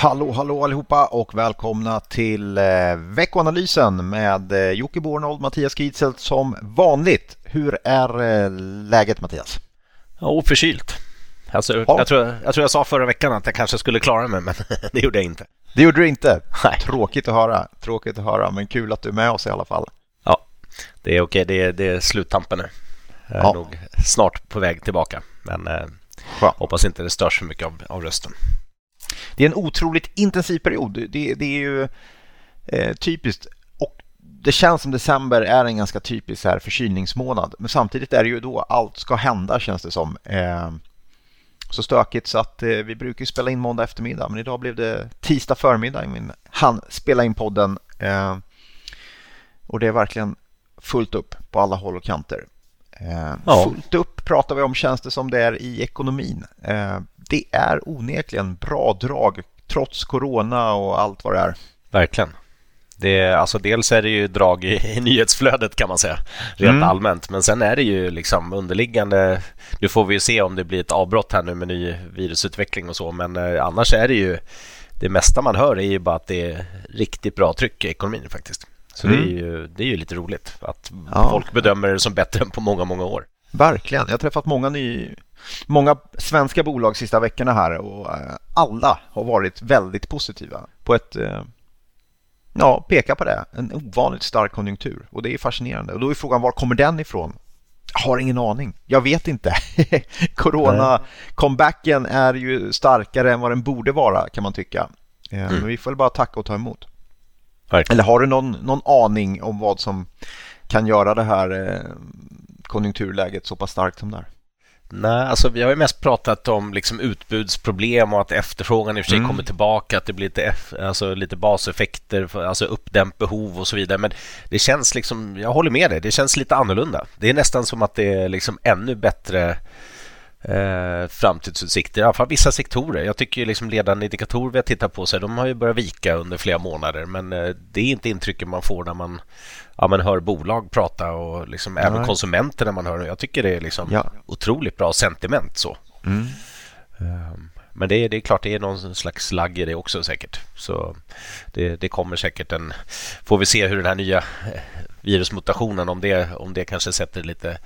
Hallå, hallå allihopa och välkomna till eh, veckoanalysen med eh, Jocke Bornold, Mattias Gitzelt som vanligt. Hur är eh, läget Mattias? Ja, oförkylt. Alltså, ja. jag, tror, jag tror jag sa förra veckan att jag kanske skulle klara mig, men det gjorde jag inte. Det gjorde du inte? Nej. Tråkigt att höra. Tråkigt att höra, men kul att du är med oss i alla fall. Ja, det är okej. Det är, det är sluttampen nu. Jag är ja. nog snart på väg tillbaka, men eh, hoppas inte det störs för mycket av, av rösten. Det är en otroligt intensiv period. Det, det är ju eh, typiskt. Och det känns som december är en ganska typisk här förkylningsmånad. Men samtidigt är det ju då allt ska hända känns det som. Eh, så stökigt så att eh, vi brukar spela in måndag eftermiddag. Men idag blev det tisdag förmiddag. Min han spela in podden. Eh, och det är verkligen fullt upp på alla håll och kanter. Eh, ja. Fullt upp pratar vi om känns det som det är i ekonomin. Det är onekligen bra drag trots corona och allt vad det är. Verkligen. Det är, alltså dels är det ju drag i, i nyhetsflödet kan man säga, rent mm. allmänt. Men sen är det ju liksom underliggande. Nu får vi ju se om det blir ett avbrott här nu med ny virusutveckling och så. Men eh, annars är det ju det mesta man hör är ju bara att det är riktigt bra tryck i ekonomin faktiskt. Så mm. det, är mm. ju, det är ju lite roligt att ja. folk bedömer det som bättre än på många, många år. Verkligen. Jag har träffat många, ny, många svenska bolag sista veckorna här och eh, alla har varit väldigt positiva på ett eh, Ja, peka på det. En ovanligt stark konjunktur och det är fascinerande. Och då är frågan var kommer den ifrån? Jag har ingen aning. Jag vet inte. Corona-comebacken är ju starkare än vad den borde vara kan man tycka. Eh, mm. Men vi får väl bara tacka och ta emot. Verkligen. Eller har du någon, någon aning om vad som kan göra det här konjunkturläget så pass starkt som det är? Nej, alltså vi har ju mest pratat om liksom utbudsproblem och att efterfrågan i och för sig mm. kommer tillbaka, att det blir lite, alltså lite baseffekter, alltså uppdämt behov och så vidare. Men det känns liksom, jag håller med dig, det känns lite annorlunda. Det är nästan som att det är liksom ännu bättre eh, framtidsutsikter, i alla fall vissa sektorer. Jag tycker liksom ledande indikatorer vi har tittat på, så de har ju börjat vika under flera månader, men eh, det är inte intrycket man får när man ja, men hör bolag prata och liksom även konsumenter när man hör Jag tycker det är liksom ja. otroligt bra sentiment så. Mm. Um, men det är, det är klart, det är någon slags lagg i det också säkert. Så det, det kommer säkert en... Får vi se hur den här nya eh, virusmutationen, om det, om det kanske sätter lite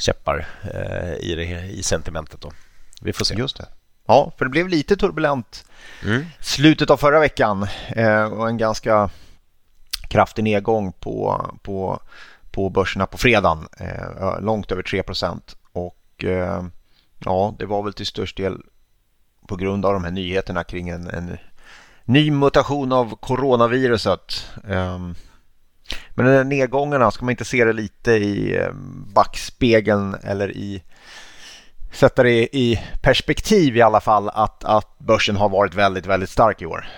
käppar eh, i, det, i sentimentet. Då. Vi får se. Just det. Ja, för det blev lite turbulent mm. slutet av förra veckan eh, och en ganska kraftig nedgång på, på, på börserna på fredagen, eh, långt över 3 och eh, ja, det var väl till störst del på grund av de här nyheterna kring en, en ny mutation av coronaviruset. Um, men den här nedgångarna, ska man inte se det lite i eh, backspegeln eller i sätta det i perspektiv i alla fall att, att börsen har varit väldigt, väldigt stark i år.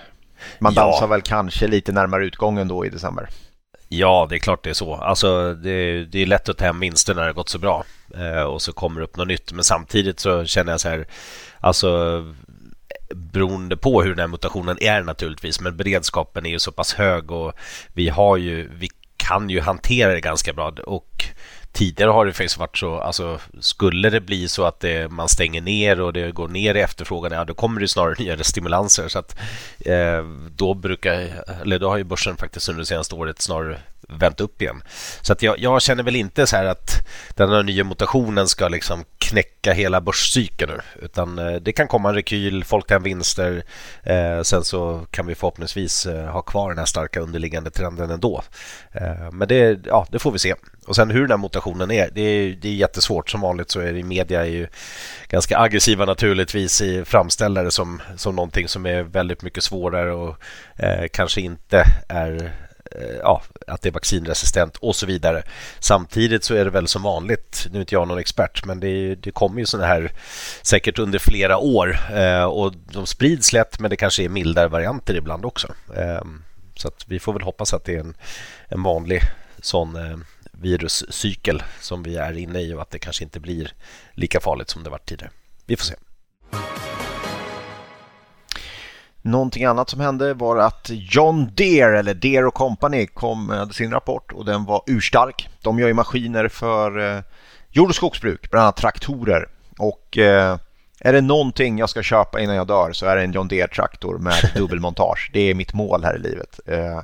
Man dansar ja. väl kanske lite närmare utgången då i december. Ja, det är klart det är så. Alltså, det, det är lätt att ta hem vinster när det gått så bra eh, och så kommer det upp något nytt. Men samtidigt så känner jag så här, alltså beroende på hur den här mutationen är naturligtvis, men beredskapen är ju så pass hög och vi har ju, vi kan ju hantera det ganska bra. Och tidigare har det faktiskt varit så, alltså skulle det bli så att det, man stänger ner och det går ner i efterfrågan, ja då kommer det snarare nya stimulanser. Så att eh, då brukar, eller då har ju börsen faktiskt under det senaste året snarare vänt upp igen. Så att jag, jag, känner väl inte så här att den här nya mutationen ska liksom knäcka hela börscykeln nu, utan eh, det kan komma en rekyl, folk tar vinster, eh, sen så kan vi förhoppningsvis eh, ha kvar den här starka underliggande trenden ändå. Eh, men det, ja, det får vi se. Och sen hur den här mutationen är, det är, det är jättesvårt. Som vanligt så är det i media är ju ganska aggressiva naturligtvis i framställare som, som någonting som är väldigt mycket svårare och eh, kanske inte är Eh, ja, att det är vaccinresistent och så vidare. Samtidigt så är det väl som vanligt, nu är inte jag någon expert, men det, det kommer ju sådana här säkert under flera år eh, och de sprids lätt men det kanske är mildare varianter ibland också. Eh, så att vi får väl hoppas att det är en, en vanlig sån eh, viruscykel som vi är inne i och att det kanske inte blir lika farligt som det varit tidigare. Vi får se. Någonting annat som hände var att John Deere, eller Deere Company, kom med sin rapport och den var urstark. De gör ju maskiner för eh, jord och skogsbruk, bland annat traktorer. Och eh, är det någonting jag ska köpa innan jag dör så är det en John Deere-traktor med dubbelmontage. Det är mitt mål här i livet. Eh,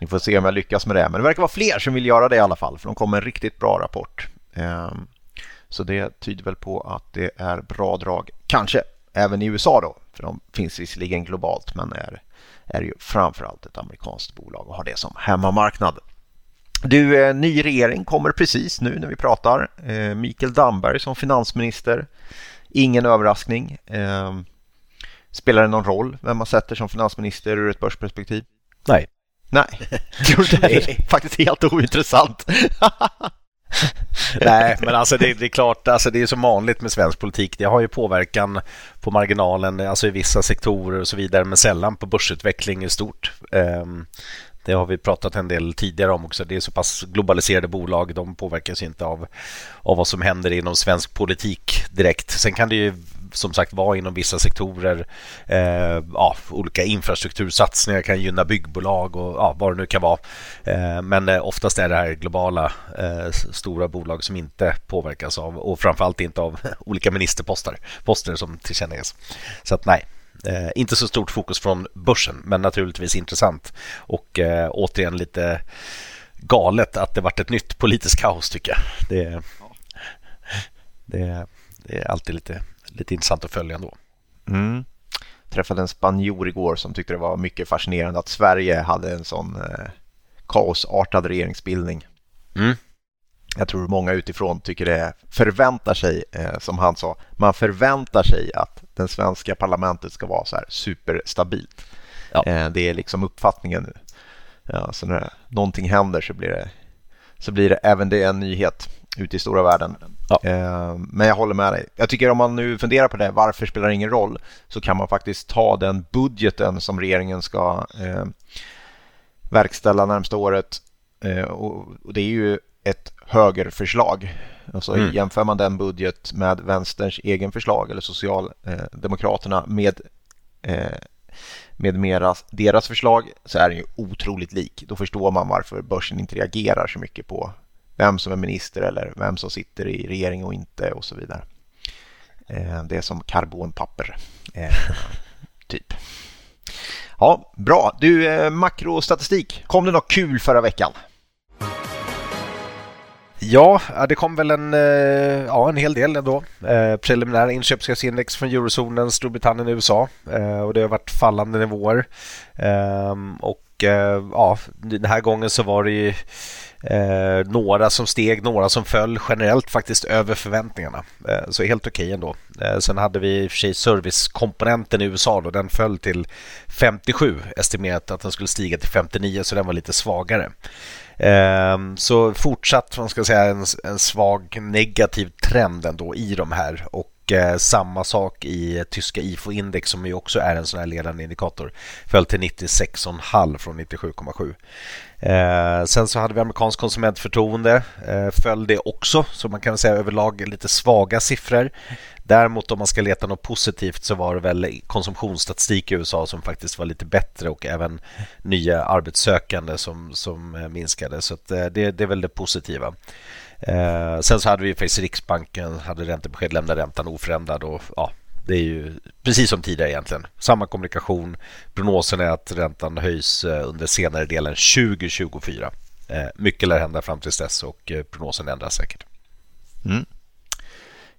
vi får se om jag lyckas med det. Men det verkar vara fler som vill göra det i alla fall. För de kom med en riktigt bra rapport. Eh, så det tyder väl på att det är bra drag. Kanske även i USA då. För de finns visserligen globalt men är, är ju framförallt ett amerikanskt bolag och har det som hemmamarknad. Du, eh, ny regering kommer precis nu när vi pratar. Eh, Mikael Damberg som finansminister. Ingen överraskning. Eh, spelar det någon roll vem man sätter som finansminister ur ett börsperspektiv? Nej. Nej, det är faktiskt helt ointressant. Nej, men alltså det, det, är klart, alltså det är som vanligt med svensk politik. Det har ju påverkan på marginalen, alltså i vissa sektorer och så vidare, men sällan på börsutveckling i stort. Ehm, det har vi pratat en del tidigare om också. Det är så pass globaliserade bolag. De påverkas inte av, av vad som händer inom svensk politik direkt. Sen kan det ju som sagt vara inom vissa sektorer. Eh, ja, olika infrastruktursatsningar kan gynna byggbolag och ja, vad det nu kan vara. Eh, men eh, oftast är det här globala eh, stora bolag som inte påverkas av och framförallt inte av olika ministerposter poster som tillkännages. Så att nej, Eh, inte så stort fokus från börsen, men naturligtvis intressant. Och eh, återigen lite galet att det varit ett nytt politiskt kaos tycker jag. Det, det, det är alltid lite, lite intressant att följa ändå. Mm. Träffade en spanjor igår som tyckte det var mycket fascinerande att Sverige hade en sån eh, kaosartad regeringsbildning. Mm jag tror många utifrån tycker det förväntar sig, eh, som han sa, man förväntar sig att den svenska parlamentet ska vara så här superstabilt. Ja. Eh, det är liksom uppfattningen nu. Ja, så när någonting händer så blir det, så blir det även det en nyhet ute i stora världen. Ja. Eh, men jag håller med dig. Jag tycker om man nu funderar på det, varför spelar det ingen roll? Så kan man faktiskt ta den budgeten som regeringen ska eh, verkställa närmsta året. Eh, och, och det är ju ett högerförslag. Alltså mm. Jämför man den budget med vänsterns egen förslag eller Socialdemokraterna med, eh, med meras, deras förslag så är den ju otroligt lik. Då förstår man varför börsen inte reagerar så mycket på vem som är minister eller vem som sitter i regering och inte och så vidare. Eh, det är som karbonpapper, eh, typ. Ja, bra. Du, eh, makrostatistik. Kom det något kul förra veckan? Ja, det kom väl en, ja, en hel del ändå. Preliminära inköpschefsindex från eurozonen, Storbritannien och USA. Och det har varit fallande nivåer. Och Eh, ja, den här gången så var det ju eh, några som steg, några som föll generellt faktiskt över förväntningarna. Eh, så helt okej okay ändå. Eh, sen hade vi i och för sig servicekomponenten i USA då, den föll till 57. Estimerat att den skulle stiga till 59 så den var lite svagare. Så fortsatt man ska säga, en, en svag negativ trend ändå i de här och eh, samma sak i tyska IFO-index som ju också är en sån här ledande indikator. Föll till 96,5 från 97,7. Eh, sen så hade vi amerikansk konsumentförtroende, eh, föll det också, så man kan säga överlag lite svaga siffror. Däremot om man ska leta något positivt så var det väl konsumtionsstatistik i USA som faktiskt var lite bättre och även nya arbetssökande som, som eh, minskade. Så eh, det, det är väl det positiva. Eh, sen så hade vi faktiskt Riksbanken, hade räntebesked, lämnade räntan oförändrad och ja, det är ju precis som tidigare egentligen. Samma kommunikation. Prognosen är att räntan höjs eh, under senare delen 2024. Eh, mycket lär hända fram till dess och eh, prognosen ändras säkert. Mm.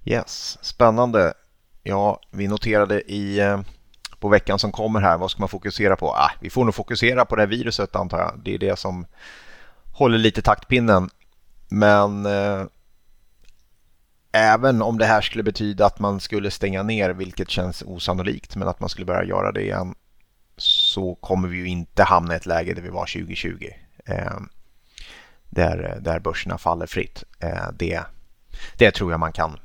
Yes, spännande. Ja, vi noterade i, på veckan som kommer här, vad ska man fokusera på? Ah, vi får nog fokusera på det här viruset antar jag. Det är det som håller lite taktpinnen. Men eh, även om det här skulle betyda att man skulle stänga ner, vilket känns osannolikt, men att man skulle börja göra det igen, så kommer vi ju inte hamna i ett läge där vi var 2020. Eh, där, där börserna faller fritt. Eh, det, det tror jag man kan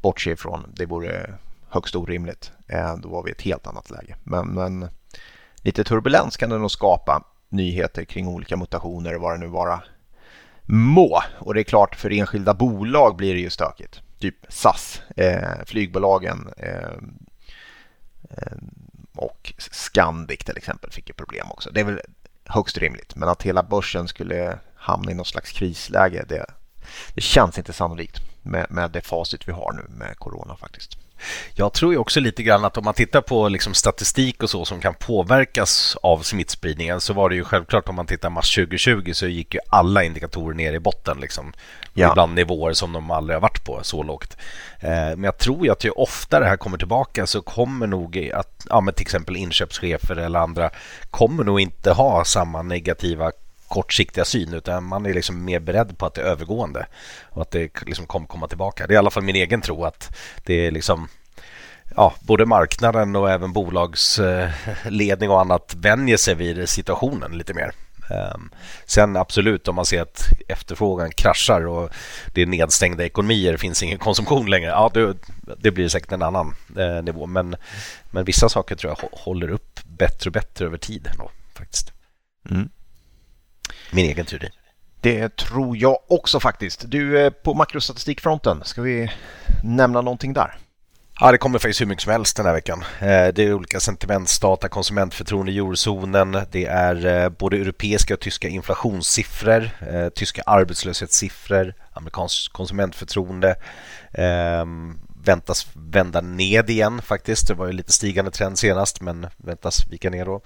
bortse ifrån. Det vore högst orimligt. Eh, då var vi i ett helt annat läge. Men, men lite turbulens kan det nog skapa. Nyheter kring olika mutationer och vad det nu vara må. Och det är klart, för enskilda bolag blir det ju stökigt. Typ SAS, eh, flygbolagen eh, eh, och Scandic till exempel fick ju problem också. Det är väl högst rimligt. Men att hela börsen skulle hamna i något slags krisläge, det, det känns inte sannolikt. med, med det facit vi har nu med corona faktiskt. Jag tror ju också lite grann att om man tittar på liksom statistik och så som kan påverkas av smittspridningen så var det ju självklart om man tittar mars 2020 så gick ju alla indikatorer ner i botten liksom. Ja. Ibland nivåer som de aldrig har varit på så lågt. Eh, men jag tror ju att ju oftare det här kommer tillbaka så kommer nog att ja, men till exempel inköpschefer eller andra kommer nog inte ha samma negativa kortsiktiga syn utan man är liksom mer beredd på att det är övergående och att det liksom kommer komma tillbaka. Det är i alla fall min egen tro att det är liksom ja, både marknaden och även bolagsledning eh, och annat vänjer sig vid situationen lite mer. Ehm, sen absolut om man ser att efterfrågan kraschar och det är nedstängda ekonomier, det finns ingen konsumtion längre. Ja, det, det blir säkert en annan eh, nivå. Men, men vissa saker tror jag håller upp bättre och bättre över tid. Faktiskt. Mm. Min egen teori. Det tror jag också faktiskt. Du, på makrostatistikfronten, ska vi nämna någonting där? Ja, det kommer faktiskt hur mycket som helst den här veckan. Eh, det är olika sentimentsdata, konsumentförtroende i eurozonen. Det är eh, både europeiska och tyska inflationssiffror, eh, tyska arbetslöshetssiffror, amerikanskt konsumentförtroende. Väntas vända ned igen faktiskt. Det var ju lite stigande trend senast men väntas vika ner då.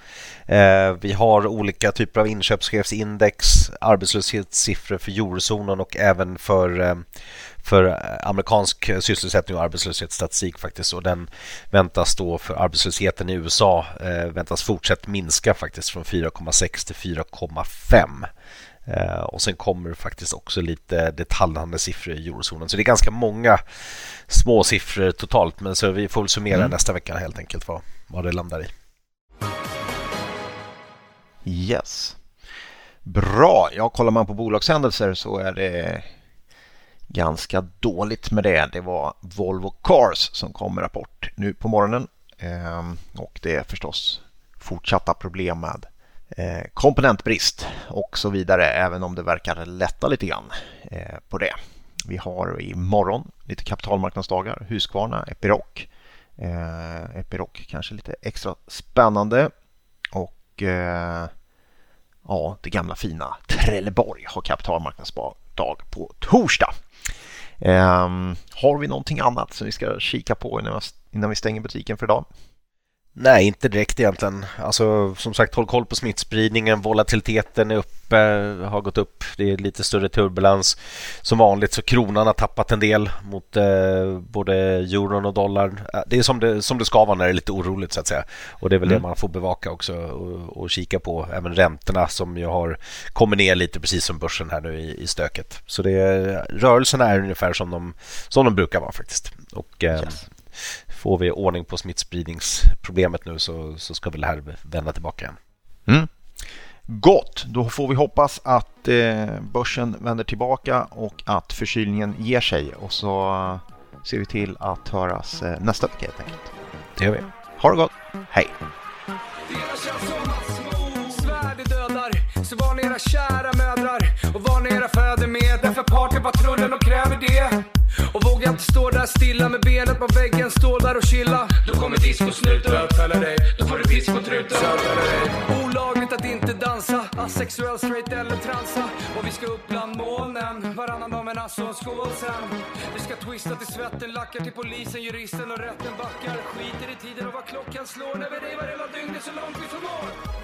Eh, vi har olika typer av inköpschefsindex, arbetslöshetssiffror för eurozonen och även för eh, för amerikansk sysselsättning och arbetslöshetsstatistik faktiskt och den väntas då för arbetslösheten i USA eh, väntas fortsätta minska faktiskt från 4,6 till 4,5 och sen kommer faktiskt också lite detaljhandel siffror i eurozonen. Så det är ganska många små siffror totalt. Men så vi får väl summera mm. nästa vecka helt enkelt vad, vad det landar i. Yes. Bra. Ja, kollar man på bolagshändelser så är det ganska dåligt med det. Det var Volvo Cars som kom med rapport nu på morgonen. Ehm, och det är förstås fortsatta problem med Eh, Eh, komponentbrist och så vidare, även om det verkar lätta lite grann eh, på det. Vi har imorgon lite kapitalmarknadsdagar, Husqvarna, Epiroc. Eh, Epiroc kanske lite extra spännande och eh, ja, det gamla fina Trelleborg har kapitalmarknadsdag på torsdag. har vi någonting annat som vi ska kika på innan vi stänger butiken för idag? Nej, inte direkt egentligen. Alltså, som sagt, håll koll på smittspridningen. Volatiliteten är uppe, har gått upp. Det är lite större turbulens. Som vanligt så kronan har tappat en del mot eh, både euron och dollar. Det är som det, som det ska vara när det är lite oroligt så att säga. Och det är väl mm. det man får bevaka också och, och, kika på. Även räntorna som ju har kommit ner lite precis som börsen här nu i, i stöket. Så det, rörelserna är ungefär som de, som de brukar vara faktiskt. Och, eh, yes får vi ordning på smittspridningsproblemet nu så, så ska väl det här vända tillbaka igen. Mm. Gott, då får vi hoppas att eh, börsen vänder tillbaka och att förkylningen ger sig och så eh, ser vi till att höras eh, nästa vecka helt enkelt. Det gör vi. Ha det gott, hej! Så var era kära och vågar inte stå där stilla med benet på väggen, stå där och chilla. Då kommer discosnuten bötfälla dig, då får du pisk på truten. Olagligt att inte dansa, asexuell, straight eller transa. Och vi ska upp bland molnen, varannan dag men alltså en skål sen. Vi ska twista till svetten, lackar till polisen, juristen och rätten backar. Skiter i tiden och vad klockan slår när vi revar hela dygnet så långt vi förmår.